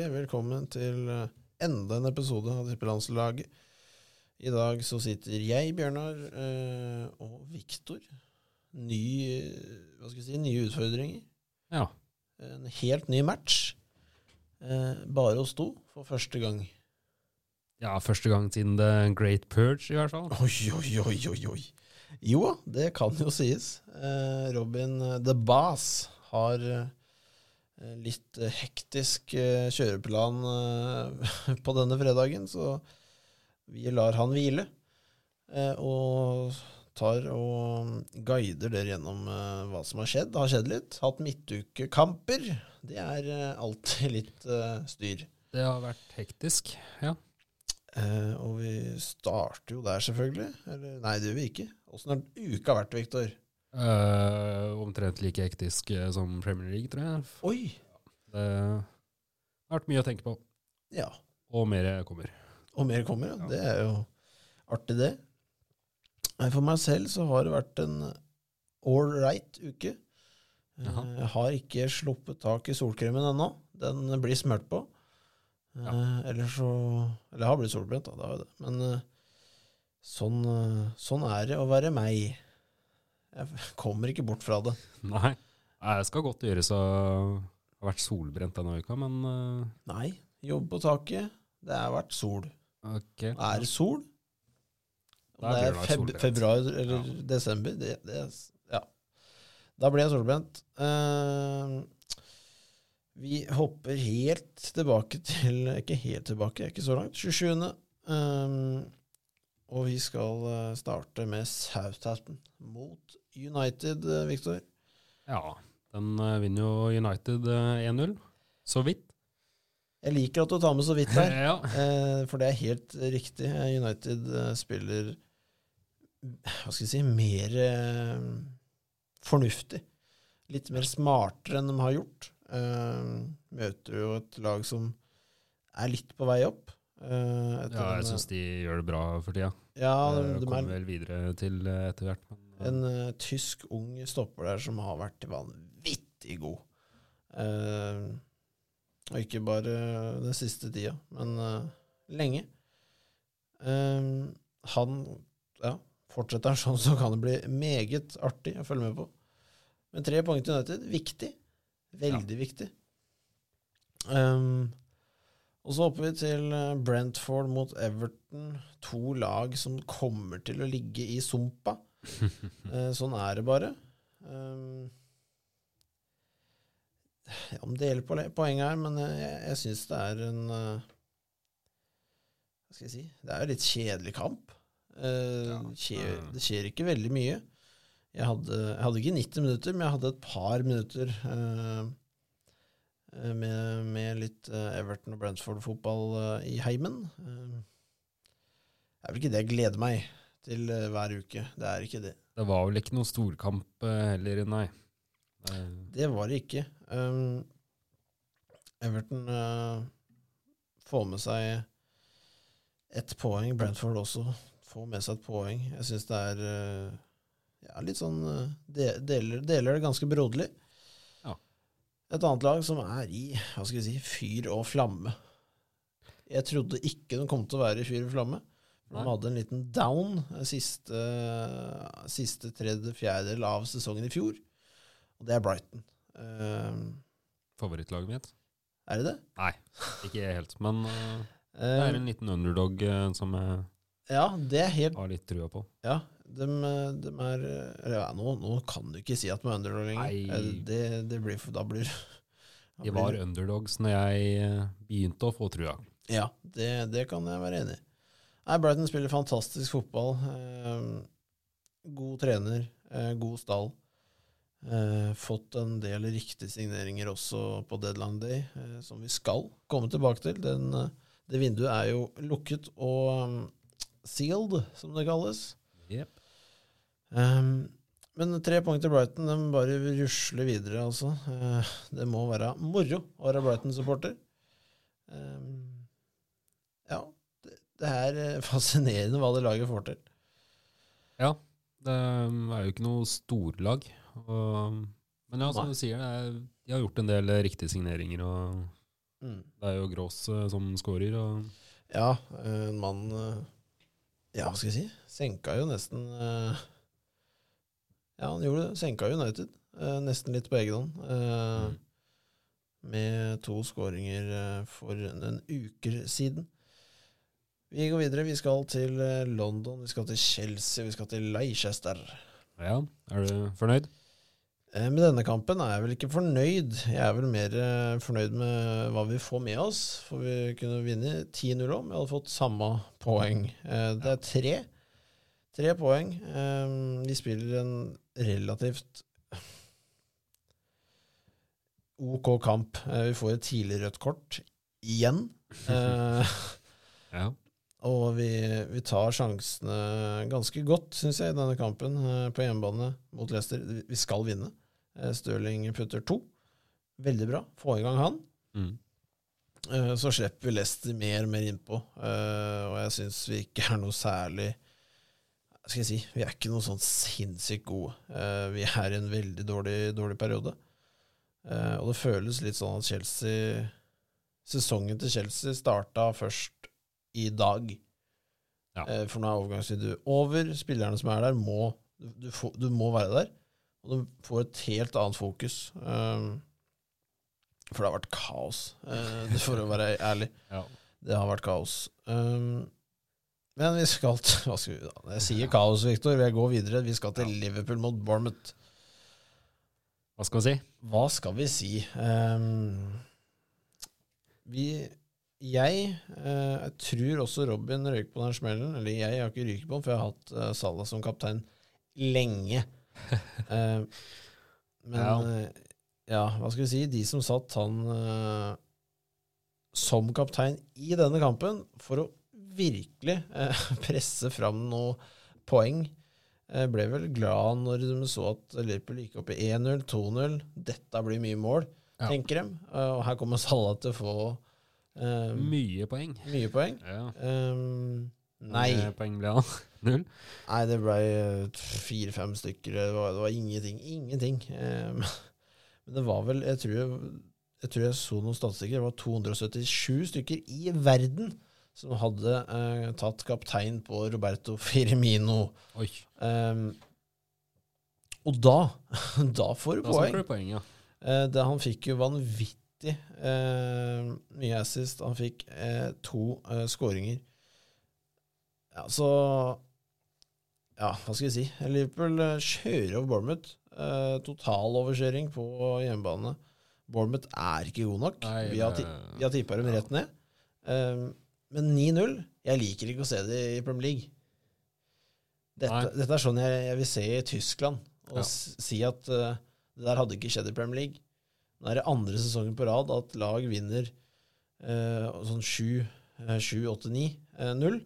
hjertelig velkommen til eh, enda en episode av Tippelandslaget. I dag så sitter jeg, Bjørnar, eh, og Viktor. Ny, hva skal jeg si, nye utfordringer. Ja. En helt ny match. Eh, bare oss to for første gang. ja, første gang siden The Great Purge, i hvert fall. Oi, oi, oi, oi, oi. Jo, det kan jo sies. Robin The Bass har litt eh, hektisk eh, kjøreplan eh, på denne fredagen, så vi lar han hvile. Eh, og tar og guider dere gjennom eh, hva som har skjedd. Det har skjedd litt. Hatt midtukekamper. Det er eh, alltid litt eh, styr. Det har vært hektisk, ja. Eh, og vi starter jo der, selvfølgelig. Eller nei, det gjør vi ikke. Åssen har uka vært, Viktor? Eh, omtrent like hektisk eh, som Premier League, tror jeg. Oi! Det har vært mye å tenke på, Ja. og mer kommer. Og mer kommer, ja. Ja. Det er jo artig, det. For meg selv så har det vært en all right uke. Eh, Jeg har ikke sluppet tak i solkremen ennå. Den blir smurt på. Ja. Eh, eller så Eller jeg har blitt solbrent, da. Det har jeg det. Men sånn, sånn er det å være meg. Jeg kommer ikke bort fra det. Nei, det skal godt gjøres å ha vært solbrent denne uka, men uh... Nei, jobb på taket. Det har vært sol. ok. Er det sol? Om det er feb februar eller Ja. desember, det, det Ja. Da blir jeg solbrent. Uh, vi hopper helt tilbake til Ikke helt tilbake, ikke så langt. 27. Eh, og vi skal starte med Southampton mot United, eh, Victor. Ja, den eh, vinner jo United eh, 1-0, så vidt. Jeg liker at du tar med så vidt der, ja. Eh, for det er helt riktig. Eh, United eh, spiller hva skal jeg si mer eh, fornuftig. Litt mer smartere enn de har gjort. Eh, møter jo et lag som er litt på vei opp. Eh, ja, jeg syns de gjør det bra for tida. ja, de, Eh, de Kommer er vel videre til eh, etter hvert. Men, eh, en uh, tysk ung stopper der som har vært vanvittig god. Uh, og ikke bare den siste tida, men uh, lenge. Han ja, Fortsetter sånn, så kan det bli meget artig å følge med på. Men tre poeng til United, viktig. Veldig viktig. Um, og så hopper vi til Brentford mot Everton. To lag som kommer til å ligge i sumpa. Eh, sånn er det bare. Um, ja, om det gjelder poenget her, men jeg, jeg syns det er en eh, Hva skal jeg si? Det er jo litt kjedelig kamp. Eh, skjer, Mm. det skjer ikke veldig mye. Jeg hadde, jeg hadde ikke 90 minutter, men jeg hadde et par minutter eh, eh, med, med litt eh, Everton og Brentford-fotball eh, i heimen. Eh, det er vel ikke det jeg gleder meg til eh, hver uke. Det er ikke det. Det var vel ikke noen storkamp eh, heller, nei. Eh, Det var det ikke. Um, Everton uh, får med seg ett poeng. Brentford også får med seg et poeng. Jeg syns det er uh, ja, litt sånn uh, de, deler, deler det ganske broderlig. Ja. Et annet lag som er i hva skal vi si, fyr og flamme. Jeg trodde ikke de kom til å være i fyr og flamme. De hadde en liten down eh, siste, siste tredje fjerdedel av sesongen i fjor. Og det er Brighton. Uh, favorittlaget mitt? er det det? Nei, ikke helt. Men uh, det Eh, er en liten underdog uh, som jeg ja, det er helt har litt trua på. Ja, de, de er ja, nå, nå kan du ikke si at de er underdog lenger. Eh, Det, det blir for Da blir da De var underdogs når jeg eh, begynte å få trua. Ja, det, det kan jeg være enig i. Nei, Brighton spiller fantastisk fotball. Eh, god trener, eh, god stall. Eh, fått en del riktige signeringer også på deadline day, som vi skal komme tilbake til. Den, det vinduet er jo lukket og sealed, som det kalles. Yep. Um, men tre poeng til Brighton, de bare rusler videre, altså. Det må være moro å være Brighton-supporter. Um, det, er eh, fascinerende hva det laget får til. Ja, det er jo ikke noe storlag. Men ja, som du sier, er, de har gjort en del riktige signeringer og Mm. Det er jo Gross eh, som scorer. Og Ja, en mann eh, Ja, hva skal jeg si? Senka jo nesten eh, Ja, han gjorde det. Senka United. eh, Nesten litt på egen hånd. eh, Mm. Med to skåringer eh, for en uker siden. Vi går videre. Vi skal til eh, London, vi skal til Chelsea, vi skal til Leicester. ja, er du fornøyd? Eh, Med denne kampen er jeg vel ikke fornøyd. Jeg er vel mer eh, fornøyd med hva vi får med oss. For vi kunne vinne 10-0 om. Vi hadde fått samme poeng. Det er tre. Tre poeng. Vi spiller en relativt OK kamp. Vi får et tidlig rødt kort igjen. Ja. Og vi, vi tar sjansene ganske godt, syns jeg, i denne kampen eh, på hjemmebane mot Leicester. Vi- skal vinne. Eh, Stirling putter to. Veldig bra. Få i gang han. Mm. Eh, Så slipper vi Leicester mer og mer innpå. Og jeg syns vi ikke er noe særlig skal jeg si? Vi er ikke noe sånn sinnssykt gode. Vi er i en veldig dårlig, dårlig periode. Og det føles litt sånn at Chelsea Sesongen til Chelsea starta først i dag. Ja. Eh, For nå er overgangsvinduet over. Spillerne som er der, må du, du, får, du må være der. Og du får et helt annet fokus. Um, for det har vært kaos, uh, for å være ærlig. Ja. Det har vært kaos. Um, men vi skal til Hva skal vi da? Jeg sier kaos, Viktor. Jeg går videre. Vi skal til Liverpool mot Bournemouth. Hva skal vi si? Hva skal vi si? Um, vi Jeg eh, jeg tror også Robin røyker på den smellen. Eller jeg har ikke ryket på den, for jeg har hatt uh, Salah som kaptein lenge. Eh, men Ja. eh, ja, hva skal vi si? De som satt han eh, som kaptein i denne kampen for å virkelig eh, presse fram noen poeng, eh, ble vel glad når de så at Liverpool gikk opp i 1-0, 2-0. Dette blir mye mål, Ja. tenker de. Eh, og her kommer Salah til å få eh, Mye poeng. mye poeng. Ja. Um, nei. Mange poeng ble han? Null? Nei, det ble eh, fire-fem stykker. Det var, det var ingenting. Ingenting. Um, men det var vel Jeg tror jeg, jeg, tror jeg så noen statistikker. Det var 277 stykker i verden som hadde eh, tatt kaptein på Roberto Firmino. Oi, Um, og da Da får du da poeng. du poeng, ja. Eh, det, han fikk jo vanvittig eh, mye assist. Han fikk eh, to eh, skåringer. Ja, så Ja, hva skal vi si? Liverpool kjører over Bournemouth. Eh, Totaloverkjøring på hjemmebane. Bournemouth er ikke god nok. Nei, vi har, vi har tippa dem ja. rett ned. Eh, men 9-0 Jeg liker ikke å se det i Premier League. Dette, dette er sånn jeg, jeg vil se i Tyskland. Og Ja. si at uh, det der hadde ikke skjedd i Premier League. Nå er det andre sesongen på rad at lag vinner eh, sånn 7, 7 8, 9, 0.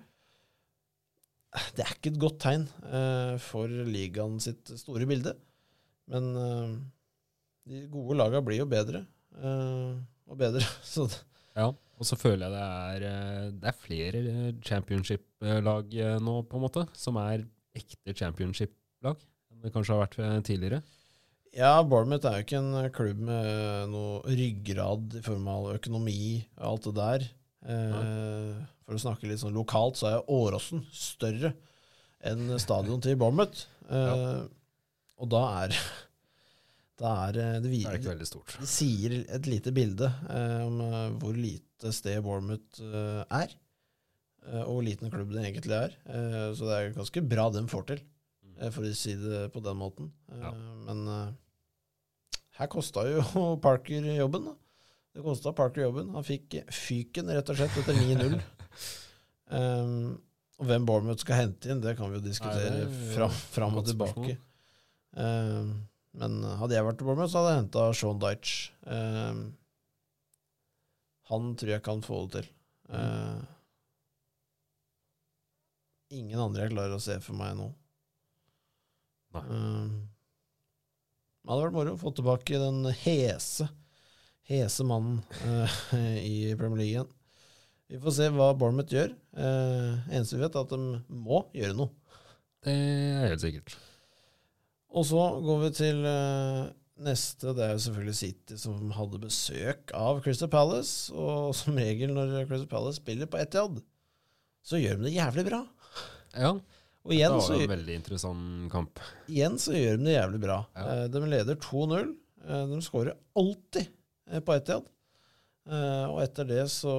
Det er ikke et godt tegn eh, for ligaen sitt store bilde. Men eh, de gode laga blir jo bedre eh, og bedre. Så Ja, og så føler jeg det er, eh, det er flere eh, championship-lag eh, nå, på en måte, som er ekte championship-lag enn det kanskje har vært eh, tidligere. Ja, Bournemouth er jo ikke en klubb med noe ryggrad i form av økonomi og alt det der. Eh, for å snakke litt sånn lokalt, så er Åråsen større enn stadion til Bournemouth. Eh, Og da er, da er eh, det, Det er ikke veldig stort. det sier et lite bilde eh, om eh, hvor lite sted Bournemouth eh, er. eh, og hvor liten klubb det egentlig er. Eh, så det er ganske bra den får til, eh, for å si det på den måten. Eh, Ja. Men eh, her kosta jo Parker jobben, da. Det kosta Parker jobben. Han fikk fyken, rett og slett, etter 9-0. um, og hvem Bournemouth skal hente inn, det kan vi jo diskutere er fram, fram og tilbake. Um, men hadde jeg vært til Bournemouth, så hadde jeg henta Sean Dyche. Um, han tror jeg kan få det til. Uh, ingen andre jeg klarer å se for meg nå. Nei. Um, det hadde vært moro å få tilbake den hese hese mannen uh, i Premier League igjen. Vi får se hva Bournemouth gjør. Uh, eneste vi vet, er at de må gjøre noe. Det er helt sikkert. Og så går vi til uh, neste det er jo selvfølgelig City, som hadde besøk av Crystal Palace. Og som regel når Crystal Palace spiller på Etiad, så gjør de det jævlig bra. Ja, Og det igjen var så, jo en veldig interessant kamp. igjen så gjør de det jævlig bra. Ja. Eh, De leder 2-0. Eh, De skårer alltid eh, på Etiad. Og etter det så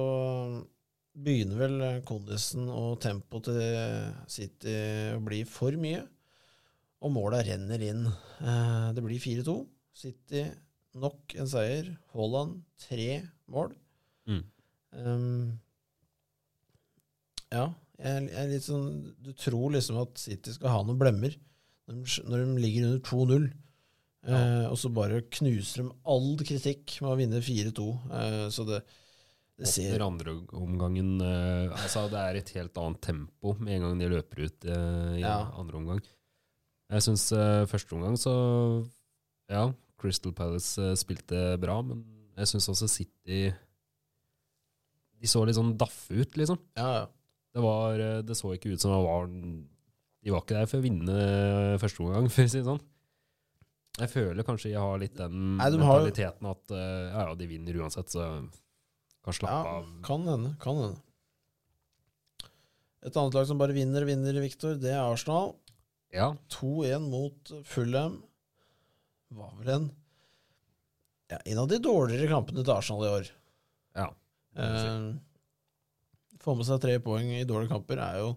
begynner vel kondisen og tempoet til City å bli for mye. Og måla renner inn. Det blir 4-2. City nok en seier. Haaland tre mål. Mm. Um, ja, jeg, jeg er litt sånn Du tror liksom at City skal ha noen blemmer når de, når de ligger under 2-0. Eh, og så bare knuser de all kritikk med å vinne 4-2. Eh, så det, det ser Åpner andreomgangen eh, Altså, det er et helt annet tempo med en gang de løper ut eh, i Ja. andre omgang. Jeg syns eh, første omgang så Ja, Crystal Palace eh, spilte bra, men jeg syns også City De så litt sånn daffe ut, liksom. Ja, ja. Det, var, eh, det så ikke ut som det var De var ikke der for å vinne eh, første omgang, for å si det sånn. Jeg føler kanskje jeg har litt den Nei, de har mentaliteten at eh, ja, ja, de vinner uansett, så kan slappe ja av. kan hende. Kan hende. Et annet lag som bare vinner og vinner, Victor, det er Arsenal. Ja, 2-1 mot Fulham. Var vel en ja, En av de dårligere kampene til Arsenal i år. ja. Eh, Få med seg tre poeng i dårlige kamper er jo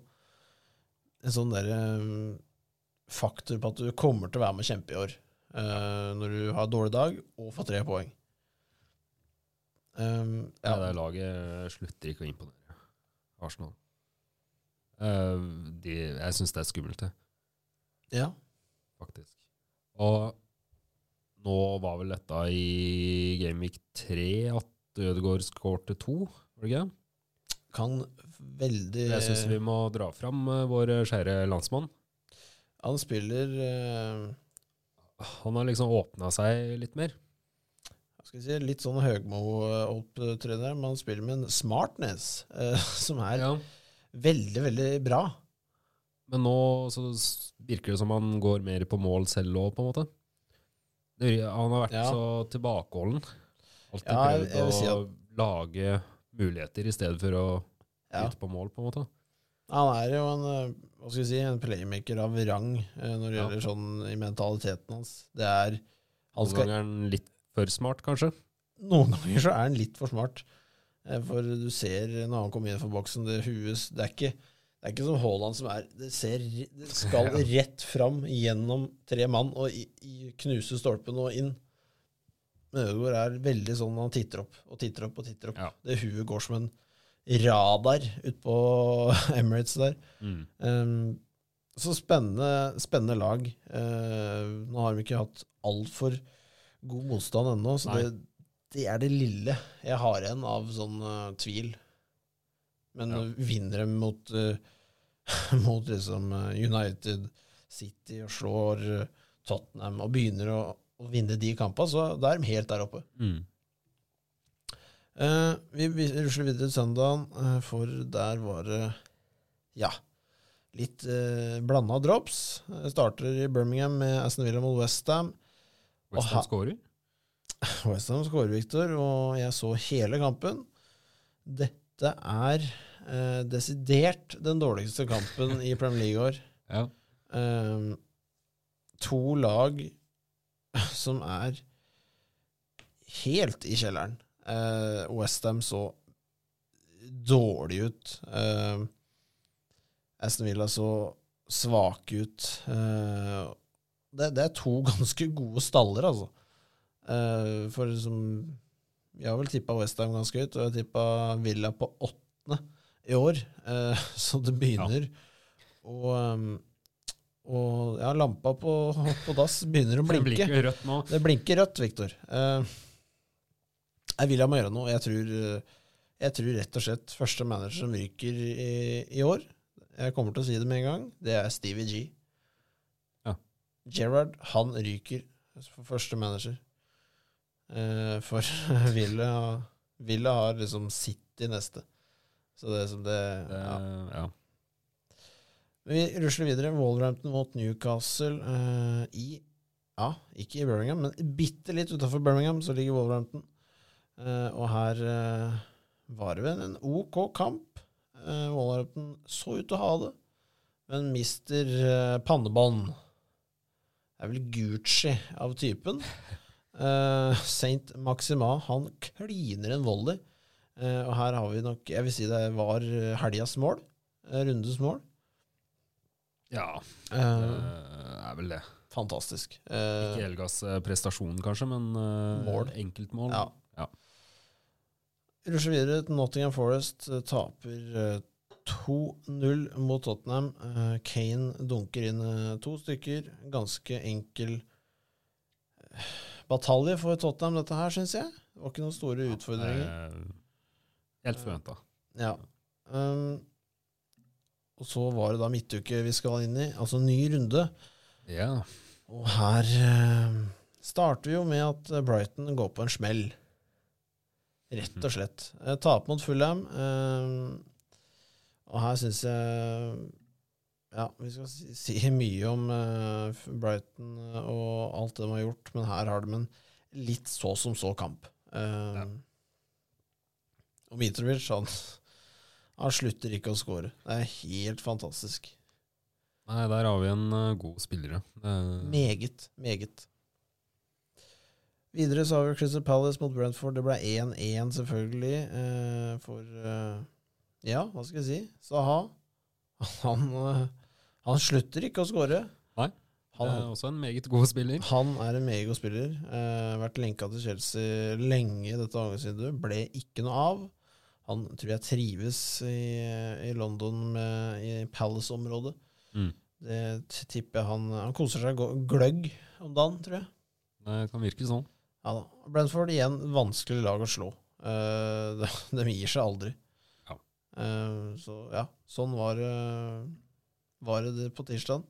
en sånn derre eh, faktor på at du kommer til å være med og kjempe i år. Uh, når du har dårlig dag og får tre poeng. Um, Ja, ja, det laget slutter ikke å imponere. Arsenal. Uh, de, jeg syns det er skummelt, det, ja. faktisk. Og nå var vel dette i Gameweek 3 at Ødegaard skårte to, var det ikke? Kan veldig Jeg syns vi må dra fram eh, vår kjære landsmann. Han spiller uh, Han har liksom åpna seg litt mer. hva skal si, litt sånn Høgmo-opptreden, men han spiller med en smartness uh, som er Ja. veldig, veldig bra. Men nå så virker det som han går mer på mål selv òg, på en måte. Han har vært Ja. så tilbakeholden. Alltid Ja, prøvd å si lage muligheter i stedet for å Ja. på mål, på en måte. Han er jo en, eh, hva skal si, en playmaker av rang eh, når det Ja. gjelder sånn i mentaliteten hans. Det er han Noen ganger er han litt for smart, kanskje. Noen ganger så er han litt for smart. Eh, For du ser når han kommer inn for boksen, det huet Det er ikke, det er ikke som Haaland som er Det, ser, det skal rett fram gjennom tre mann og i, i knuse stolpen og inn. Men Ødegaard er veldig sånn han titter opp og titter opp og titter opp. Ja. Det huet går som en radar utpå Emirates der. Mm. Um, så spennende, spennende lag. Uh, nå har de ikke hatt altfor god motstand ennå, så det, det er det lille jeg har igjen av sånn uh, tvil. Men Ja. vinner de mot, uh, mot liksom uh, United, City og slår Tottenham og begynner å, å vinne de kampene, så da er de helt der oppe. Mm. Uh, vi, vi rusler videre til søndagen, uh, for der var det ja, litt uh, blanda drops. Starter i Birmingham med Aston Villa mot Westham. Westham ha- skårer. Westham skårer, Victor, og jeg så hele kampen. Dette er eh, desidert den dårligste kampen i Premier League i år. Ja. Eh, to lag som er helt i kjelleren. Uh, Westham så dårlig ut. Uh, Aston Villa så svake ut. Uh, det, det er to ganske gode staller, altså. Uh, for som Jeg har vel tippa Westham ganske høyt, og jeg har tippa Villa på åttende i år. Eh, så det begynner å um, Og ja, lampa på, på dass begynner å Det blinke. blinker rødt nå. Det blinker rødt, Viktor. Eh, jeg vil ha må gjøre noe. Jeg tror, eh, jeg tror rett og slett første manager som ryker i, i år, jeg kommer til å si det med en gang, det er Stevie G. Ja. Gerrard, han ryker for første manager. Eh, for Ville, Ville har liksom City neste. Så det er som det, Det, ja. ja. Vi rusler videre. Wolverhampton mot Newcastle uh, i Ja, ikke i Birmingham, men bitte litt utafor Birmingham så ligger Wolverhampton. Uh, og her uh, var det vel en OK kamp. Wolverhampton så ut til å ha det, men mister pannebånd. Det er vel Gucci av typen. Saint Maxima han kliner en volley. Og her har vi nok Jeg vil si det var helgas mål. rundes mål. Ja, Eh, det er vel det. fantastisk. Eh, Ikke helgas eh, prestasjon, kanskje, men eh, Mål. enkeltmål. Ja. Ja. Rusher videre til Nottingham Forest. eh, Taper eh, 2-0 mot Tottenham. Eh, Kane dunker inn eh, to stykker. Ganske enkel eh, batalje for Tottenham, dette her, syns jeg. Det var ikke noen store utfordringer. Eh, Helt forventa. Ja. Um, og så var det da midtuke vi skal inn i, altså ny runde. Ja. Og her eh, starter vi jo med at eh, Brighton går på en smell. Rett og slett. Eh, Taper mot Fulham. Eh, og her syns jeg Ja, vi skal si, si mye om eh, Brighton og alt det de har gjort, men her har de en litt så som så kamp. Eh, Ja. Og Mitrovic, han, han slutter ikke å score. Det er helt fantastisk. Nei, der har vi en uh, god spiller, ja. Meget, meget. Videre så har vi Crystal Palace mot Brentford. Det ble 1-1, selvfølgelig. Eh, for eh, Ja, hva skal jeg si? Saha. Han, eh, han slutter ikke å skåre. Nei. Han, er også en meget god spiller. han er en meget god spiller. Eh, vært lenka til Chelsea lenge i dette avgangsvinduet. Ble ikke noe av. Han tror jeg trives i, i London, med, i Palace-området. Mm. Det tipper jeg han Han koser seg gløgg om dagen, tror jeg. Det kan virke sånn. Ja da. Brentford igjen vanskelig lag å slå. Uh, de, de gir seg aldri. Ja. Uh, så ja, sånn var, var det det på tirsdag.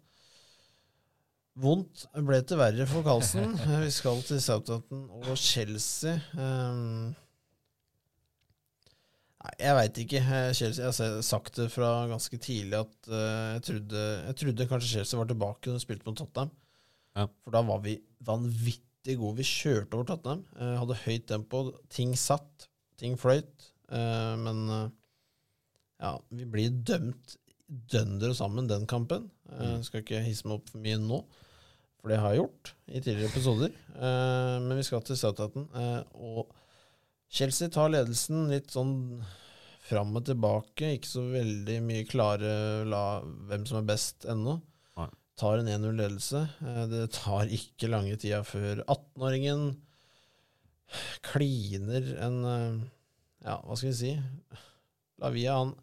Vondt ble til verre for Carlsen. Vi skal til Southampton og Chelsea. Nei, jeg veit ikke. Eh, Chelsea, jeg har sagt det fra ganske tidlig at eh, jeg, trodde, jeg trodde kanskje Chelsea var tilbake når de spilte mot Tottenham. Ja. For da var vi vanvittig gode. Vi kjørte over Tottenham. eh, hadde høyt tempo. Ting satt. Ting fløyt. men ja, vi blir dømt dønder sammen den kampen. Eh, Mm. skal ikke hisse meg opp for mye nå, for det har jeg gjort i tidligere episoder. Men vi skal til. Eh, og Chelsea tar ledelsen litt sånn fram og tilbake. Ikke så veldig mye klare la, hvem som er best ennå. Tar en 1-0-ledelse. Eh, Det tar ikke lange tida før 18-åringen kliner en eh, Ja, hva skal vi si? Lavia, han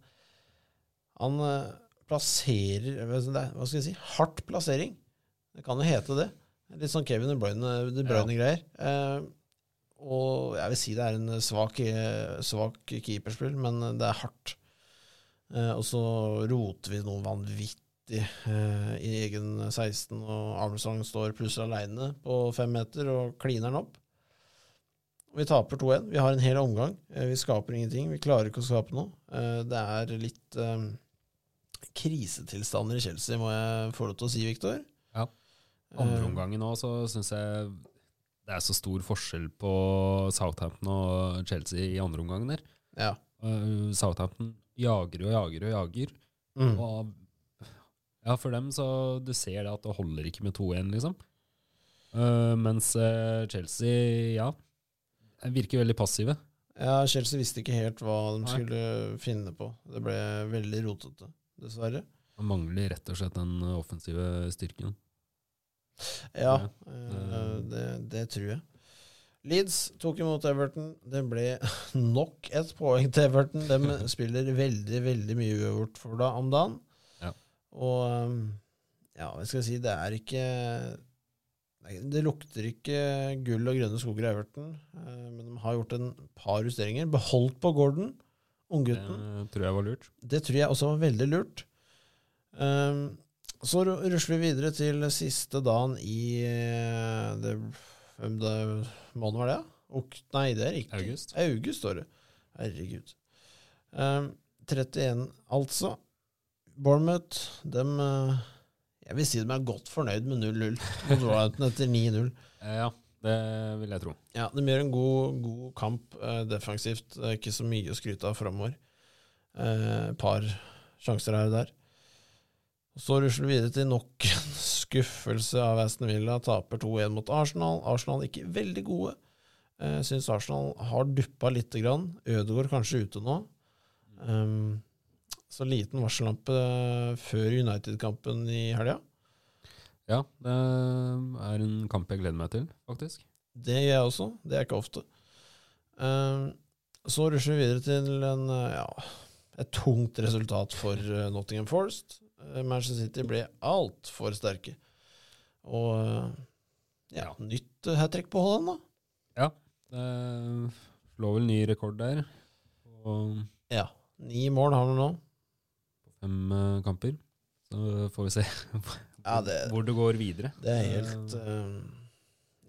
Han eh, plasserer Hva skal vi jeg si? Hardt plassering. Det kan jo hete det. Litt sånn Kevin De Bruyne- De Bruyne-greier. Og jeg vil si det er en svak, svak keeperspill, men det er hardt. Eh, og så roter vi noe vanvittig eh, i egen 16, og Armstrong står plutselig aleine på fem meter og kliner den opp. Vi taper 2-1. Vi har en hel omgang. Eh, vi skaper ingenting. Vi klarer ikke å skape noe. Det er litt krisetilstander i Chelsea, må jeg få lov til å si, Viktor. Ja. Andre omgangen nå, så syns jeg det er så stor forskjell på Southampton og Chelsea i andre omgang der. Ja. Uh, Southampton jager og jager og jager. Mm. Og ja, for dem så du ser det at det holder ikke med 2-1, liksom. Uh, mens uh, Chelsea, ja, virker veldig passive. Ja, Chelsea visste ikke helt hva de Nei. skulle finne på. Det ble veldig rotete, dessverre. Man mangler rett og slett den offensive styrken. Ja, eh, det, det tror jeg. Leeds tok imot Everton. Det ble nok et poeng til Everton. De spiller veldig, veldig mye uavgjort for da om dagen. Ja. Og um, ja, hva skal jeg si, det er ikke Det lukter ikke gull og grønne skoger i Everton, eh, men de har gjort en par justeringer. Beholdt på Gordon, Det tror jeg var lurt. Det tror jeg også var veldig lurt. Um, så rusler vi videre til siste dagen i eh, det, det Måneden var det? Ok, nei, det er ikke August. August står det. Herregud. Um, 31, altså. Bournemouth, dem eh, Jeg vil si de er godt fornøyd med 0-0 mot Royalton etter 9-0. Eh, ja, det vil jeg tro. Ja, de gjør en god, god kamp uh, defensivt. Ikke så mye å skryte av framover. Et par sjanser her og der. Så rusler vi videre til nok en skuffelse av Aston Villa. Taper 2-1 mot Arsenal. Arsenal ikke veldig gode. Jeg syns Arsenal har duppa lite grann. Ødegaard kanskje ute nå. Um, så liten varsellampe før United-kampen i helga. Ja, det er en kamp jeg gleder meg til, faktisk. Det gjør jeg også. Det er ikke ofte. Um, så rusler vi videre til en, ja, et tungt resultat for Nottingham Forest. Uh, Manchester City ble altfor sterke. Og uh, ja, nytt hat trick på Holland, da. Ja, det lå vel ny rekord der. Og ja. Ni mål har han nå. På fem kamper. Så får vi se ja, det, hvor det går videre. Det er helt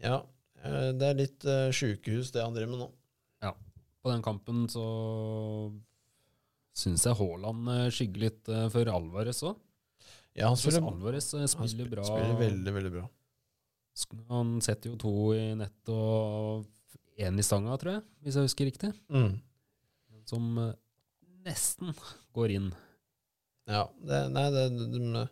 Ja, det er litt sjukehus, det han driver med nå. Ja. På den kampen så syns jeg Haaland skygger litt for Alvarez òg. Ja, han spiller, Alvarez spiller han spiller, bra. spiller veldig, veldig bra. Han setter jo to i nett og én i stanga, tror jeg, hvis jeg husker riktig. Mm. Som nesten går inn. Ja. Det, nei, det, det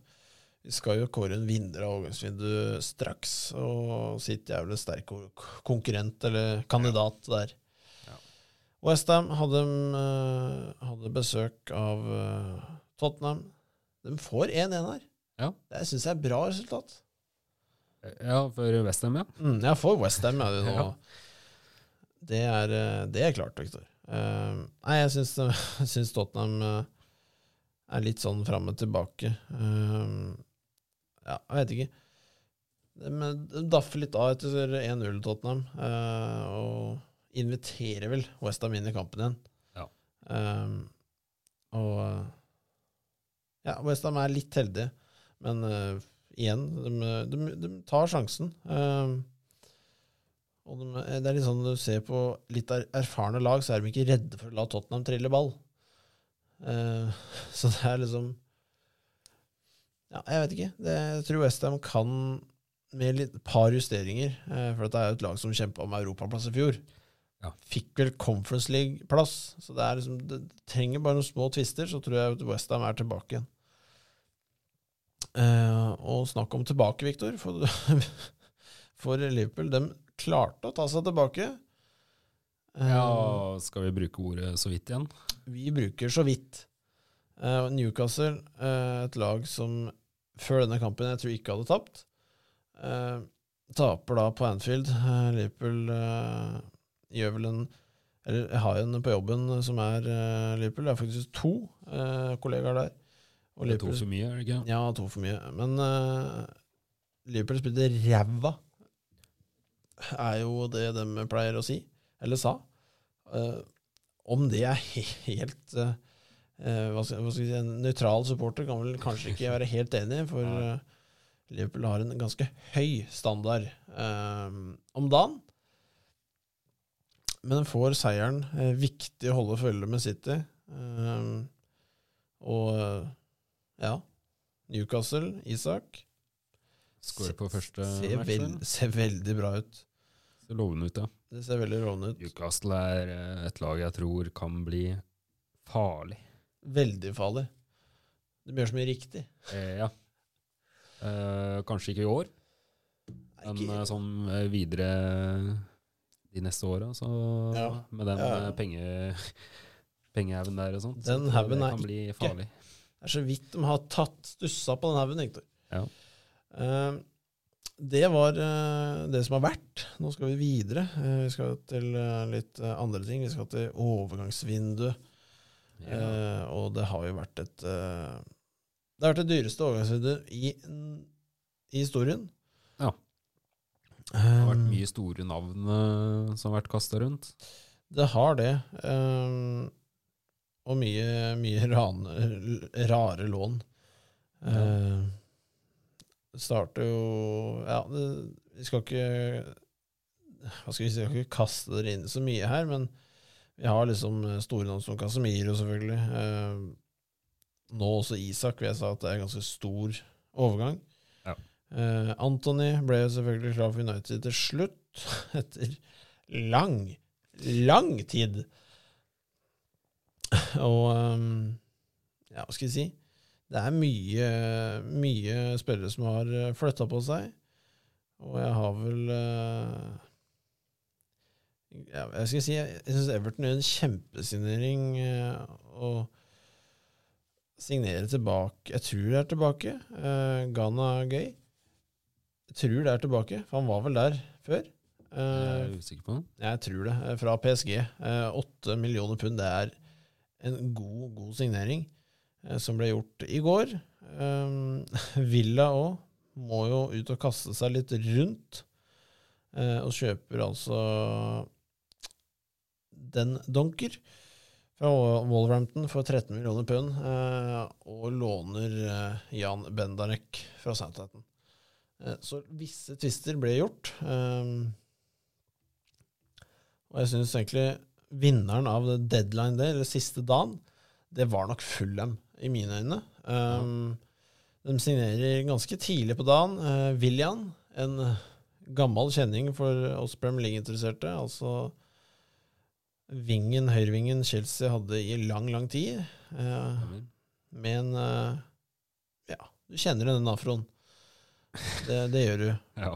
vi skal jo kåre en vinner av overgangsvinduet straks, og sitt jævlig sterke sterk konkurrent eller kandidat der. Ja. Westham hadde, hadde besøk av Tottenham. De får 1-1 her. Ja. Det syns jeg er bra resultat. Ja, for Westham, ja. Mm, ja, for Westham det nå. Ja. Det, er, det er klart, Victor. Uh, nei, jeg syns, syns Tottenham uh, er litt sånn fram og tilbake. Uh, ja, jeg vet ikke. De daffer litt av etter 1-0 Tottenham, og inviterer vel Westham inn i kampen igjen. Ja. og ja, Westham er litt heldige, men uh, igjen, de, de, de, tar sjansen. Uh, og de, det er litt sånn når du ser på litt er, erfarne lag, så er de ikke redde for å la Tottenham trille ball. Uh, så det er liksom Ja, jeg vet ikke. Det, jeg tror Westham kan med et par justeringer, for det er jo et lag som kjempa om europaplass i fjor. Ja. Fikk vel Conference League-plass, så det, er liksom, det trenger bare noen små twister, så tror jeg Westham er tilbake igjen. Uh, og snakk om tilbake, Viktor. For, for, Liverpool. De klarte å ta seg tilbake. Uh, ja, skal vi bruke ordet så vidt igjen? Vi bruker så vidt. Uh, Newcastle, et lag som før denne kampen jeg tror ikke hadde tapt, taper da på Anfield. Liverpool gjør vel en Eller jeg har en på jobben som er Liverpool. Det er faktisk to kollegaer der. Og det er to for mye, er det ikke? Ja, to for mye. Men uh, Liverpool spilte ræva, er jo det de pleier å si. Eller sa. Uh, om det er helt uh, hva, skal, hva skal si, En nøytral supporter kan vel kanskje ikke være helt enig, for Liverpool har en ganske høy standard om dagen. Men får seieren. viktig å holde følge med City. og ja. Newcastle, Isak. Skårer på første ser, veld, ser veldig bra ut. Ser lovende ut, ja. Det ser veldig lovende ut. Newcastle er eh, et lag jeg tror kan bli farlig. Veldig farlig. De gjør så mye riktig. Eh, ja. Eh, kanskje ikke i år, men Ikke- eh, sånn eh, videre de neste åra, så Ja. med den Ja. penge, pengehaugen der og sånt, Den haugen er kan bli farlig. Det er så vidt de har tatt stussa på den haugen, Hector. Ja. Eh, det var eh, det som har vært. Nå skal vi videre. Eh, vi skal til eh, litt andre ting. Vi skal til overgangsvinduet. Ja. Og det har jo vært et Det har vært det dyreste overgangsvinduet i, i historien. Ja. Det har vært Eh, mye store navn som har vært kasta rundt. Det har det. eh, og mye, mye rane, rare lån. Eh, det starter jo Ja, det, vi skal ikke Hva skal vi si, skal ikke kaste dere inn så mye her, men vi har liksom store navn som Casemiro, selvfølgelig. Eh, nå også Isak, vil jeg sa at det er en ganske stor overgang. Eh, Anthony ble selvfølgelig klar for United til slutt, etter lang, lang tid. Og ehm, ja, hva skal jeg si? Det er mye, mye spillere som har flytta på seg. Og jeg har vel eh, ja, Jeg skal si jeg syns Everton gjør en kjempesignering eh, å signere tilbake Jeg tror det er tilbake. Uh, Ghana Gay. Jeg tror det er tilbake, for han var vel der før. Jeg er usikker på det. jeg tror det. eh, Fra PSG. Åtte millioner pund. Det er en god, god signering eh, som ble gjort i går. Um, Villa òg må jo ut og kaste seg litt rundt, eh, og kjøper altså den Donker fra Wolverhampton for 13 millioner pund, eh, og låner eh, Jan Bendarek fra Southampton. Eh, så visse tvister ble gjort. Og jeg syns egentlig vinneren av deadline day, eller siste dagen, det var nok Fulham, i mine øyne. Um, De signerer ganske tidlig på dagen. Uh, William, en gammel kjenning for oss Premier League-interesserte. Altså vingen, høyrevingen Chelsea hadde i lang, lang tid. Stemmer. med en uh, Ja, du kjenner den afroen. Det, det gjør du. Ja.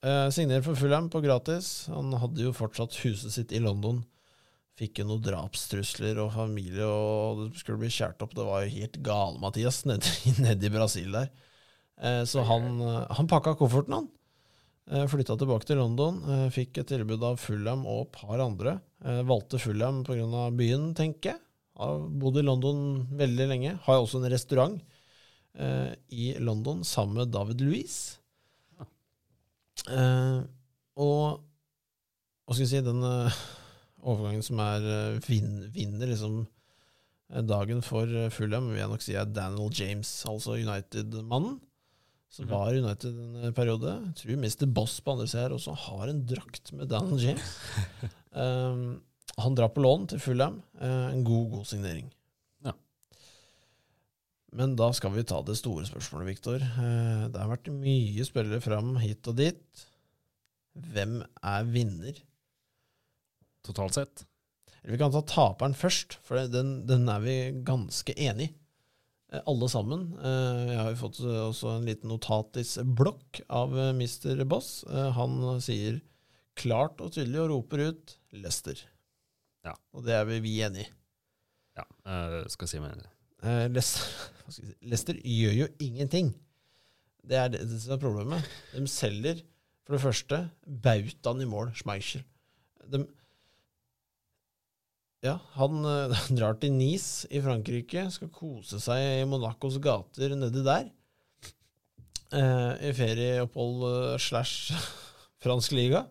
Uh, signerer for Fulham på gratis. Han hadde jo fortsatt huset sitt i London. Fikk jo noen drapstrusler og familie, og det skulle bli kjært opp. Det var jo helt gale, Mathias, nede ned i Brasil der. Eh, så han, eh, han pakka kofferten, han. Eh, Flytta tilbake til London. Eh, fikk et tilbud av Fulham og et par andre. Valgte Fulham pga. byen, tenker jeg. Har bodd i London veldig lenge. Har også en restaurant i London sammen med David Louise. Og hva skal jeg si, den eh, overgangen som er eh, vin, vinner liksom eh, dagen for eh, Fulham, vil jeg nok si er Daniel James, altså United-mannen. Som mm. var United en periode. Jeg tror Mr. Boss på andre sida her også har en drakt med Daniel James. um, han drar på lån til Fulham. En god, god signering. Ja. Men da skal vi ta det store spørsmålet, Viktor. Det har vært mye spillere fram hit og dit. Hvem er vinner? Totalt sett. Vi kan ta taperen først, for den, den er vi ganske enig i. Eh, Alle sammen. Eh, Jeg har jo fått eh, også en liten notatisblokk av Mr. Boss. Han sier klart og tydelig og roper ut Lester. Ja. Og det er vi, vi enig i. Ja, jeg skal si meg enig. Si, Leicester gjør jo ingenting. Det er det, det som er problemet. De selger, for det første, bautaen i mål, Schmeichel. De, ja, han eh, drar til Nice i Frankrike, skal kose seg i Monacos gater nedi der. Eh, I ferieopphold eh, slash fransk liga.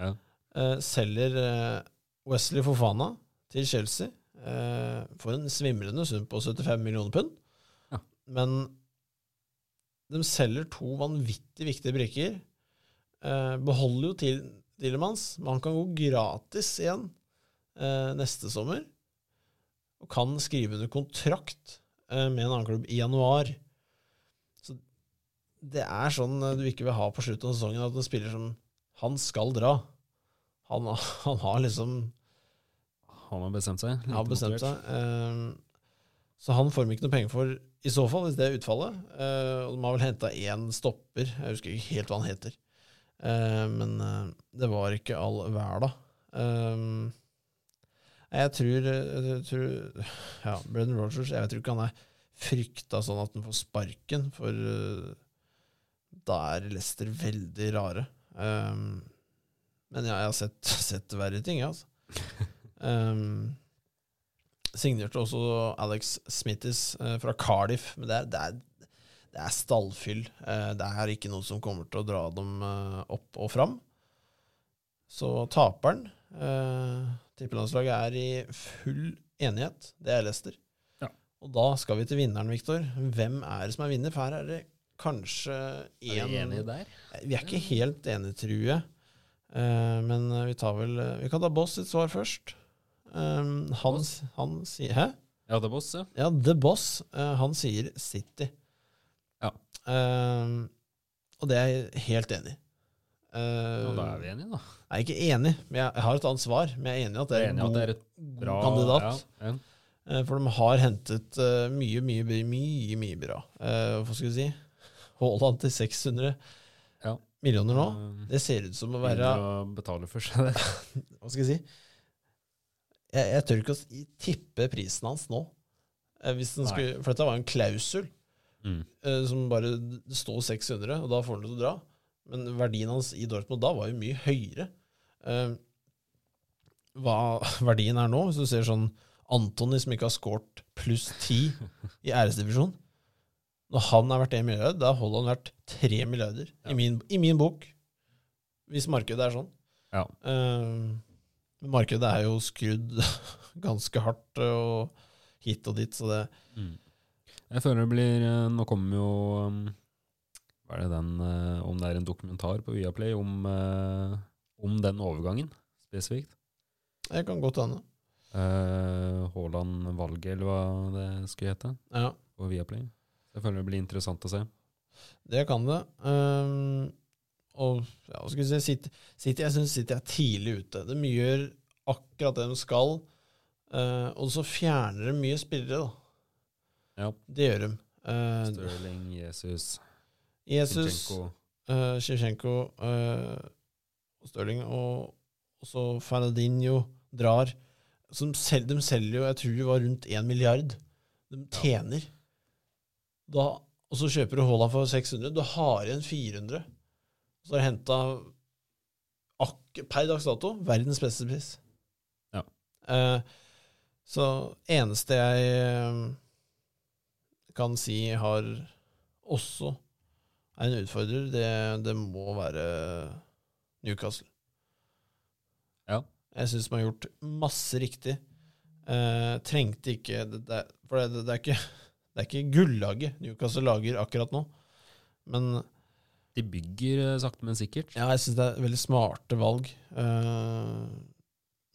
Ja. Eh, selger eh, Wesley Fofana til Chelsea eh, for en svimlende sum på 75 millioner pund. Ja. Men de selger to vanvittig viktige brikker. Eh, beholder jo til Dillemans, men han kan gå gratis igjen eh, neste sommer. Og kan skrive under kontrakt eh, med en annen klubb i januar. Så det er sånn eh, du ikke vil ha på slutten av sesongen, at en spiller som han skal dra. Han, han har liksom Han har bestemt seg. har bestemt seg. Eh, så han får vi ikke noe penger for i så fall, hvis det er utfallet. Eh, og de har vel henta én stopper, jeg husker ikke helt hva han heter. Uh, men uh, det var ikke all verda. Eh, jeg tror, jeg tror Ja, Brendan Rogers Jeg tror ikke han er frykta sånn at han får sparken, for eh, da er Leicester veldig rare. Um, men ja, jeg har sett, sett verre ting, jeg, altså. Um, signerte også Alex Smittis uh, fra Cardiff, men det er, det er, det er stallfyll. Uh, det er ikke noe som kommer til å dra dem uh, opp og fram. Så taperen eh, Tippelandslaget er i full enighet. Det er Leicester. Ja. Og da skal vi til vinneren, Viktor. Hvem er det som er vinner? For her er det kanskje Er én vi enige der? vi er ikke helt enige, tror jeg. Uh, men vi tar vel Vi kan ta Boss sitt svar først. Um, han, han sier Hæ? Ja, er Boss, ja. Ja, The Boss. Uh, han sier City. Ja. Eh, Og det er jeg helt enig i. Ja, da er vi enige, da. Jeg er ikke enig, men jeg, har et annet svar. Men jeg er enig i at det er en god, er bra kandidat. Ja. Eh, For de har hentet uh, mye, mye, mye, mye, bra. Eh, hva skal vi si? Haaland til 600 Ja. millioner nå. Det ser ut som å være å betale for seg, det. Hva skal jeg si? Jeg, jeg tør ikke å tippe prisen hans nå. Eh, skulle, for dette var en klausul Mm. eh, som bare står 600, og da får han det til å dra. Men verdien hans i Dortmund da var jo mye høyere. Eh, hva verdien er nå, hvis du ser sånn Antony som ikke har skåret pluss 10 i æresdivisjon Når han er verdt 1 milliard, da holder han verdt 3 milliarder Ja. i, min, i min bok. Hvis markedet er sånn. Ja. Eh, markedet er jo skrudd ganske hardt og hit og dit, så det Mm. Jeg føler det blir eh, Nå kommer jo um, Hva er det den eh, Om det er en dokumentar på Viaplay om, eh, om den overgangen spesifikt. det kan godt hende. Uh, Haaland-valget, eller hva det skulle hete, Ja, på Viaplay. Jeg føler det blir interessant å se. det kan det. Um, og ja, hva skal vi si, City, City Jeg syns City er tidlig ute. De gjør akkurat det de skal, Uh, og så fjerner de mye spillere, da. Ja. Det gjør de. Uh, Stirling, Jesus, Jesus, Sjevtsjenko, uh, uh, Stirling, og også Fernandinho drar. Som sel, de selger jo, jeg tror det var rundt 1 milliard. De tjener. Da, og så kjøper du Haaland for 600. Du har igjen 400. Så har du henta per dags dato verdens beste pris. Ja. Eh, så eneste jeg eh, kan si har også en utfordrer, det, det må være Newcastle. Ja. Jeg syns man har gjort masse riktig. Eh, trengte ikke det, det, For det, det, er ikke det er ikke gullaget Newcastle lager akkurat nå. Men De bygger eh, sakte, men sikkert. ja, jeg syns det er veldig smarte valg. Eh,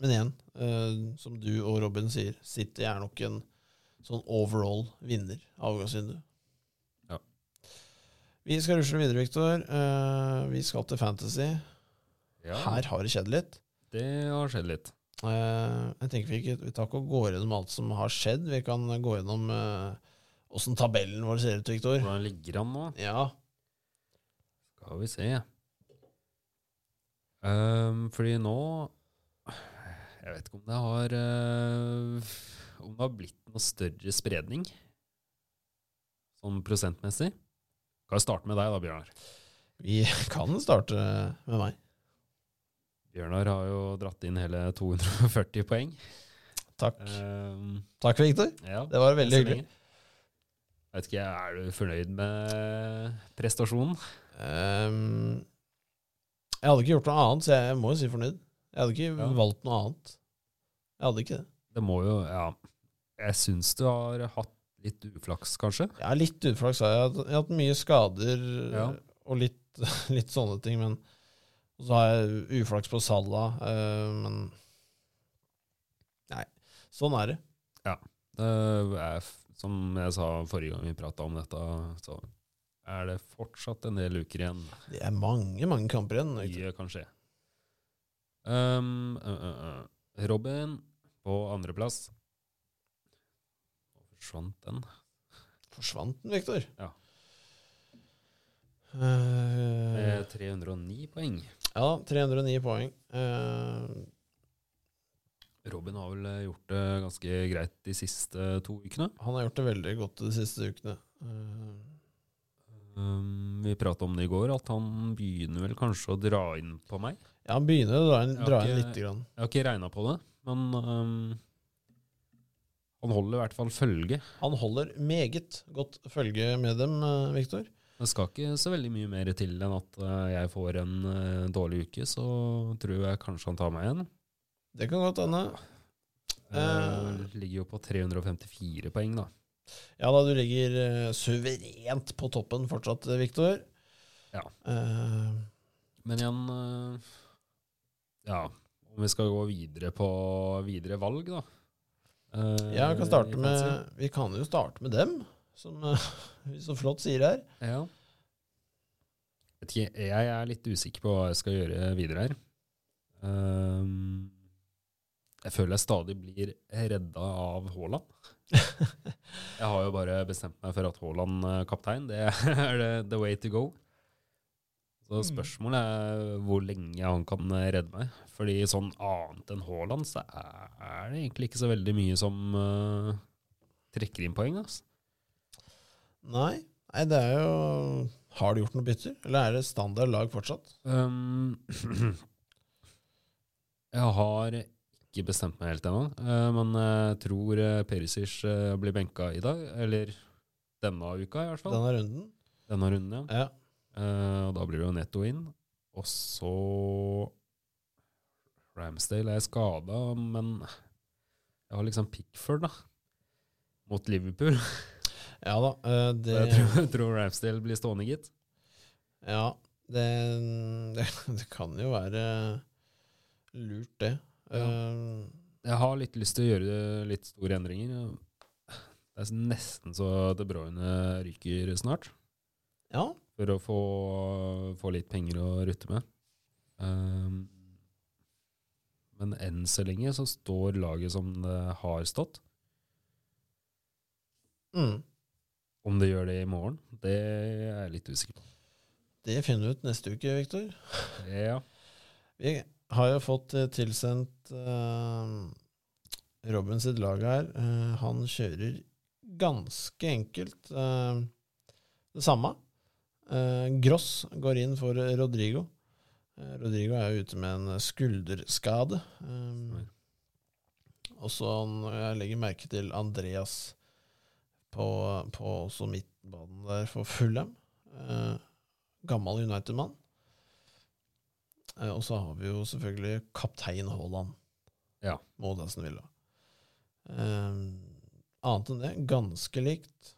men igjen, eh, som du og Robin sier, City er nok en sånn overall vinner av avgangsvinduet. Vi skal rusle videre, Viktor. Uh, vi skal til Fantasy. Ja, Her har det skjedd litt. Det har skjedd litt. Uh, jeg tenker Vi ikke, vi tar ikke og går gjennom alt som har skjedd. Vi kan gå gjennom åssen tabellen vår ser ut, Viktor. Hvordan ligger han nå? Ja, Skal vi se. Um, fordi nå Jeg vet ikke om det har eh, Om det har blitt noe større spredning sånn prosentmessig. Kan vi starte med deg da, Bjørnar? vi kan starte med meg. Bjørnar har jo dratt inn hele 240 poeng. Takk. Ehm, Takk, Viktor. ja, Det var veldig hyggelig. Jeg vet ikke, Er du fornøyd med prestasjonen? Um, jeg hadde ikke gjort noe annet, så jeg må jo si fornøyd. Jeg hadde ikke Ja. valgt noe annet. Jeg hadde ikke det. Det må jo Ja. Jeg syns du har hatt litt uflaks, kanskje? Er litt uflaks. Jeg har jeg har hatt mye skader Ja. og litt, litt sånne ting. Men så har jeg uflaks på Salah. eh, men Nei, sånn er det. Det er, som jeg sa forrige gang vi prata om dette, så er det fortsatt en del uker igjen. Det er mange, mange kamper igjen. Mye kan skje. Um, uh, uh. Robin på andreplass. Forsvant den. Forsvant den, Viktor? Ja. Eh, Med 309 poeng. ja, 309 poeng. Uh, Robin har vel eh, gjort det ganske greit de siste to ukene. han har gjort det veldig godt de siste ukene. Uh, Um, vi prata om det i går, at han begynner vel kanskje å dra inn på meg. ja, han begynner å dra inn, dra inn ikke- lite grann. Jeg har ikke regna på det, men um, han holder i hvert fall følge. Han holder meget godt følge med dem, eh, Viktor. Det skal ikke så veldig mye mer til enn at eh, jeg får en eh, dårlig uke, så tror jeg kanskje han tar meg igjen. Det kan godt hende. Eh, ligger jo på 354 poeng, da. Ja da, du ligger suverent på toppen fortsatt, Viktor. Ja. Eh, Men igjen Ja, om vi skal gå videre på videre valg, da. Eh, ja, vi kan, starte med, vi kan jo starte med dem, som eh, vi så flott sier her. Ja. jeg er litt usikker på hva jeg skal gjøre videre her. Ehm, jeg føler jeg stadig blir redda av Haaland. jeg har jo bare bestemt meg for at Haaland er kaptein. Det er the way to go. Så Mm. spørsmålet er hvor lenge han kan redde meg. Fordi sånn annet enn Haaland, så er det egentlig ikke så veldig mye som uh, trekker inn poeng. Altså. Nei, nei, det er jo Har du gjort noe bytter, eller er det standard lag fortsatt? Um, jeg har ikke bestemt meg helt ennå, uh, men jeg tror Perisic eh, blir benka i dag. Eller denne uka, i hvert fall. Denne runden? Denne runden, ja. Ja. Eh, og da blir det jo netto inn. Og så Ramsdale er skada, men jeg har liksom Pickford, da. Mot Liverpool. Ja da. eh, det, jeg tror, jeg tror Ramsdale blir stående, gitt. ja, det, det, det kan jo være lurt, det. Ja. Eh, Jeg har litt lyst til å gjøre litt store endringer. Det er nesten så De Bruyne ryker snart, ja. For å få, få litt penger å rutte med. Um, men enn så lenge så står laget som det har stått. Mm. Om det gjør det i morgen, det er jeg litt usikker på. Det finner vi ut neste uke, Viktor. Ja. Vi har jo fått eh, tilsendt uh, Robin sitt lag her. Uh, han kjører ganske enkelt uh, det samme. Eh, Gross går inn for Rodrigo. Eh, Rodrigo er jo ute med en skulderskade. Eh, og så jeg legger merke til Andreas på, på også midtbanen der for Fulham. Gammel United-mann. Og så har vi jo selvfølgelig kaptein Haaland Ja. mot Aston Villa. Annet enn det, ganske likt,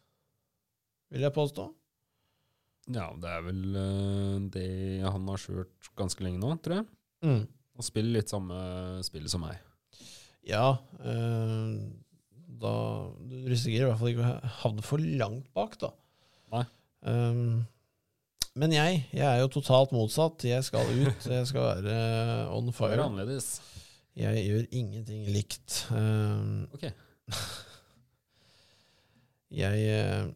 vil jeg påstå. Ja, det er vel eh, det han har kjørt ganske lenge nå, tror jeg. Mm. Og spiller litt samme spillet som meg. Ja, Øh, da Du risikerer i hvert fall ikke å havne for langt bak, da. Nei. Um, men jeg, jeg er jo totalt motsatt. Jeg skal ut, jeg skal være on fire. Det er annerledes. Jeg gjør ingenting likt. Um, Ok. Jeg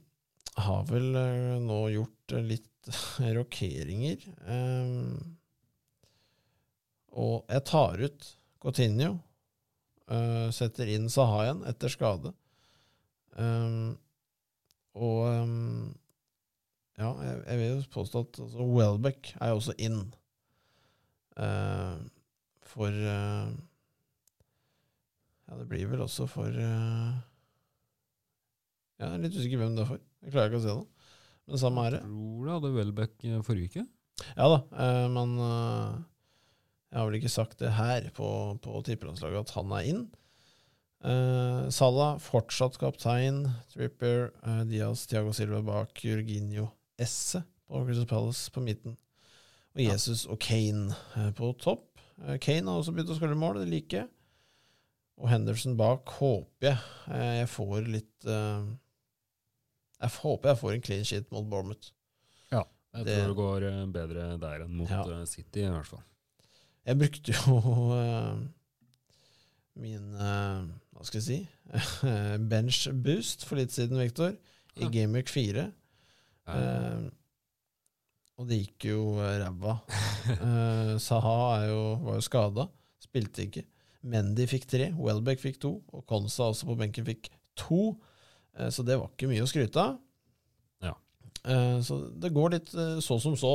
har vel eh, nå gjort eh, litt rokeringer. Eh, og jeg tar ut Cotinio. setter inn Sahayan etter skade. Og ja, jeg, vil jo påstå at altså, Welbeck er også inn. For Ja, det blir vel også for Jeg er litt usikker hvem det er for. Jeg klarer ikke å se det. Men samme er det. Tror du hadde Welbeck eh, forrige uke? Ja da, eh, men eh, jeg har vel ikke sagt det her på, på tippelandslaget at han er inn. Eh, Salah fortsatt kaptein. Tripper, eh, Diaz, Thiago Silva bak, Jorginho Esse på Crystal Palace på midten. Og. Jesus og Kane eh, på topp. Eh, Kane har også begynt å skåre mål, det liker jeg. Og Henderson bak håper jeg eh, jeg får litt eh, Jeg håper jeg får en clean shit mot Bournemouth. Ja, Jeg Det- tror det går eh, bedre der enn mot Ja. eh, City, i hvert fall. Jeg brukte jo uh, min uh, Hva skal jeg si bench boost for litt siden, Victor, i Ja. Gameweek 4. Eh, Eh, og det gikk jo ræva. uh, Saha er jo, var jo skada, spilte ikke. Mendy fikk tre, Welbeck fikk to, og Konsa også på benken fikk to. Eh, så det var ikke mye å skryte av. Ja. Eh, så det går litt eh, så som så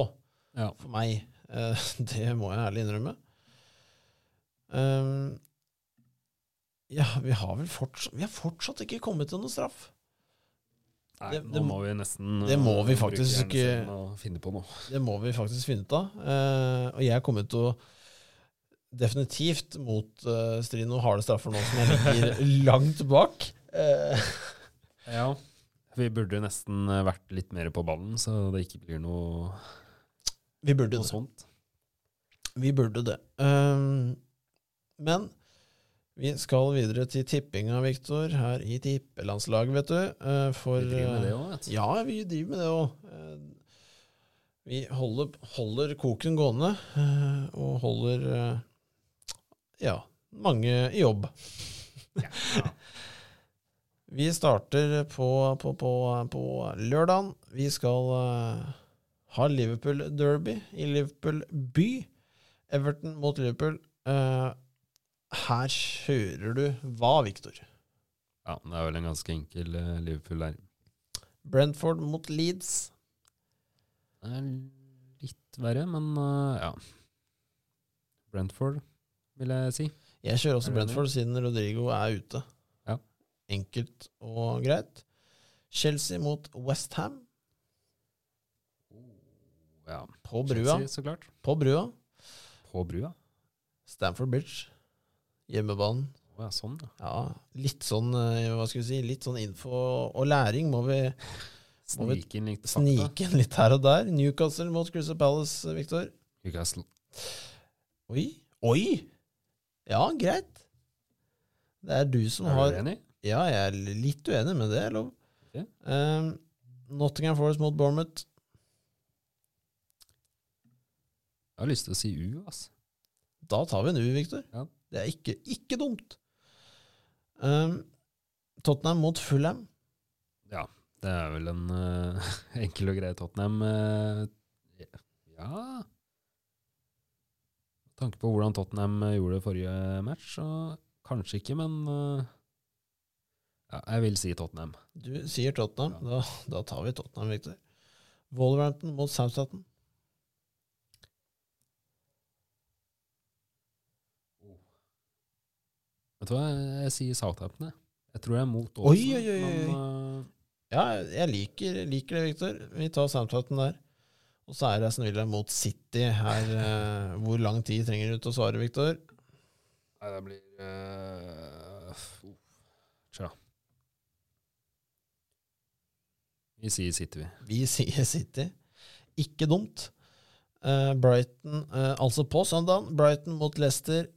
ja. for meg. Det må jeg ærlig innrømme. Ja, vi har vel fortsatt Vi har fortsatt ikke kommet til noe straff. Nei, Det- nå det- må vi nesten det må vi faktisk ikke- finne på noe. Det må vi faktisk finne ut av. Og jeg kommer til å definitivt motstride noen harde straffer nå som jeg ligger langt bak. Eh, Ja. Vi burde nesten eh, vært litt mer på ballen, så det ikke blir noe, vi burde noe det. sånt. Vi burde det. Um, men vi skal videre til tippinga, Viktor, her i tippelandslaget, vet du. Eh, for Vi driver med det eh, òg, vet du. Ja, vi driver med det òg. Vi holder, holder koken gående, eh, og holder eh, ja, mange i jobb. Vi starter på, på, på, på lørdagen. Vi skal uh, ha Liverpool Derby i Liverpool by. Everton mot Liverpool. Uh, her kjører du hva, Viktor? Ja, det er vel en ganske enkel uh, Liverpool der. Brentford mot Leeds. Det er litt verre, men ja. Brentford, vil jeg si. Jeg kjører også? Brentford siden Rodrigo er ute. Enkelt og greit. Chelsea mot Westham Ja, på brua. Chelsea, så klart. På brua. På brua? Stamford Bridge. Hjemmebanen. Oh, ja, sånn, ja. Ja, litt sånn eh, hva skal vi si, litt sånn info og læring må vi Må vi Snike inn litt snike inn litt her og der. Newcastle mot Crystal Palace, Victor. Newcastle. Oi! Oi! Ja, greit. Det er du som Er har enig? Ja, jeg er litt uenig, men det er lov. Okay. Um, Nottingham Forest mot Bournemouth. Jeg har lyst til å si U, ass. Da tar vi en U, Victor. Ja. Det er ikke, ikke dumt. Um, Tottenham mot Fulham. Ja, det er vel en uh, enkel og grei Tottenham. Uh, ja Med tanke på hvordan Tottenham eh, gjorde det forrige match, så kanskje ikke, men eh, ja, jeg vil si Tottenham. Du sier Tottenham. Da, da tar vi Tottenham, Victor. Wolverhampton mot Southampton. Vet du hva, jeg sier Southampton, jeg. Jeg tror jeg er mot Oi, oi, oi, oi. men uh... Ja, jeg liker, liker det, Victor. Vi tar Southampton der. Og så er Aston Villa mot City her. Uh, hvor lang tid trenger du til å svare, Victor? Nei, det blir uh, Vi sier City, vi. Vi sier City. Ikke dumt. Uh, Brighton, uh, altså på søndag, Brighton mot Leicester.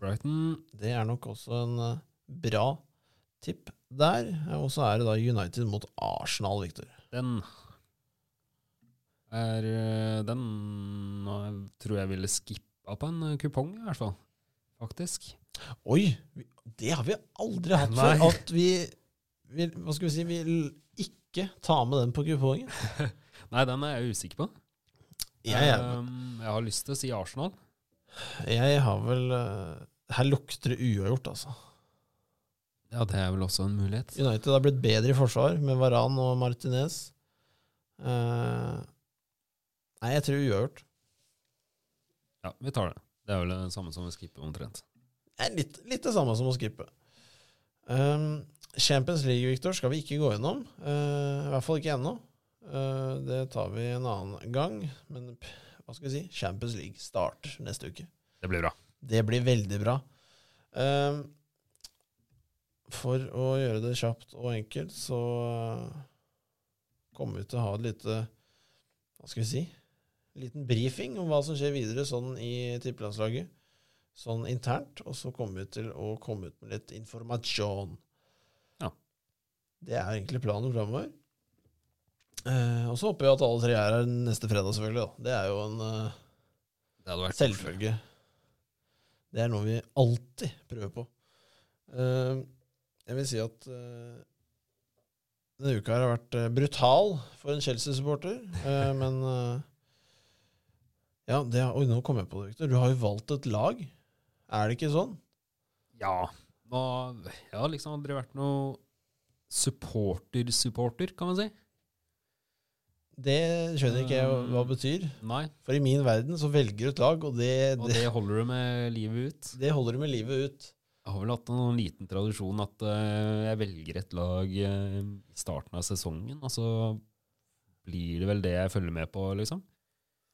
Brighton Det er nok også en uh, bra tipp der. Og så er det da United mot Arsenal, Victor. Den er Den nå tror jeg ville skippa på en kupong, i hvert fall. Faktisk. Oi! Det har vi aldri hatt Nei. før. At vi vil, Hva skal vi si Vi vil ikke ta med den på kupongen. Nei, den er jeg usikker på. Jeg, Um, jeg har lyst til å si Arsenal. jeg har vel eh, Her lukter det uavgjort, altså. Ja, det er vel også en mulighet. United har blitt bedre i forsvar med Varan og Martinez. Uh, nei, jeg tror uavgjort. Ja, vi tar det. Det er vel det samme som å skippe, omtrent. Det er litt, litt det samme som å skippe. Um, Champions League, Victor, skal vi ikke gå gjennom. Uh, I hvert fall ikke ennå. Uh, det tar vi en annen gang. Men hva skal vi si? Champions League start neste uke. Det blir bra. Det blir veldig bra. Uh, for å gjøre det kjapt og enkelt, så kommer vi til å ha et lite Hva skal vi si? liten brifing om hva som skjer videre sånn i tippelandslaget. Sånn internt. Og så kommer vi til å komme ut med litt informasjon. Ja. Det er egentlig planen framover. Eh, og så håper jeg at alle tre er her neste fredag, selvfølgelig. Da. Det er jo en eh, Selvfølge. Det er noe vi alltid prøver på. Eh, jeg vil si at eh, denne uka har vært eh, brutal for en Chelsea-supporter, eh, men Ja, det, oi, nå kom jeg på det, Victor. Du har jo valgt et lag. Er det ikke sånn? Ja. Nå, har liksom aldri vært noe supporter-supporter, kan man si. Det skjønner ikke jeg hva det betyr. Nei, For i min verden så velger du et lag, og det, og det, holder du med livet ut. det holder du med livet ut. Jeg har vel hatt en liten tradisjon at eh, jeg velger et lag eh, i starten av sesongen, og så blir det vel det jeg følger med på, liksom.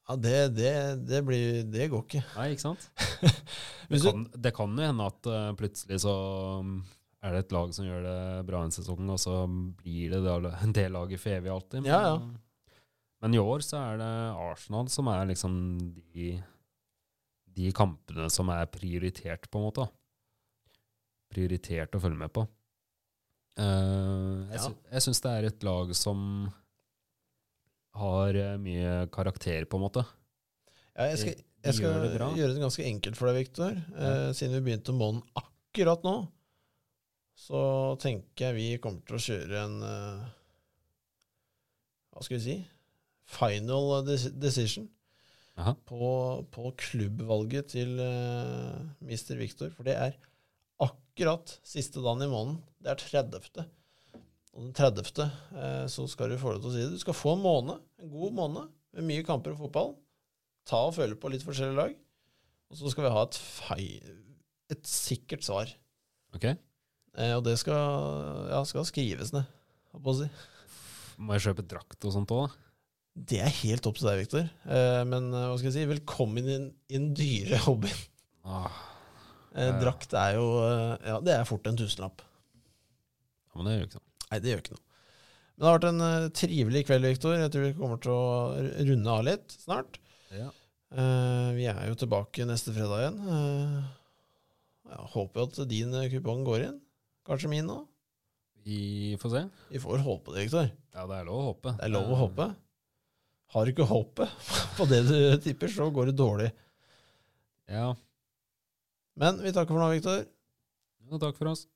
Ja, det, det, det blir Det går ikke. Nei, ikke sant? Det kan, det kan jo hende at eh, plutselig så um, er det et lag som gjør det bra en sesong, og så blir det det, det laget for evig alltid. Men, Ja, ja. men i år så er det Arsenal som er liksom de, de kampene som er prioritert, på en måte. Prioritert å følge med på. Uh, jeg Ja. jeg syns det er et lag som har eh, mye karakter, på en måte. Ja, jeg skal, De- de jeg skal gjør det gjøre det ganske enkelt for deg, Viktor. Eh, siden vi begynte månen akkurat nå, så tenker jeg vi kommer til å kjøre en eh, Hva skal vi si? Final decision på, på klubbvalget til uh, Mr. Victor. For det er akkurat siste dagen i måneden. Det er 30. Og den 30. Eh, så skal du få lov til å si det. Du skal få en måned, en god måned, med mye kamper og fotball. Ta og føle på litt forskjellige lag. Og så skal vi ha et, fei, et sikkert svar. Ok. Eh, og det skal, ja, skal skrives ned, holdt på å si. Må jeg kjøpe drakt og sånt òg, da? Det er helt opp til deg, Viktor. Eh, men eh, hva skal jeg si, velkommen inn i den dyre hobbyen. Ah, Ja. drakt er jo Ja, det er fort en tusenlapp. ja, men det gjør ikke noe. Nei, det gjør ikke noe. Men det har vært en trivelig kveld, Viktor. Jeg tror vi kommer til å runde av litt snart. Ja. Eh, vi er jo tilbake neste fredag igjen. Eh, ja, håper at din kupong går inn. Kanskje min òg. Vi får se. Vi får håpe det, Viktor. Ja, det er lov å håpe. Det er lov å håpe. Har du ikke håpet på det du tipper, så går det dårlig. Ja. Men vi takker for nå, Viktor. ja takk for oss.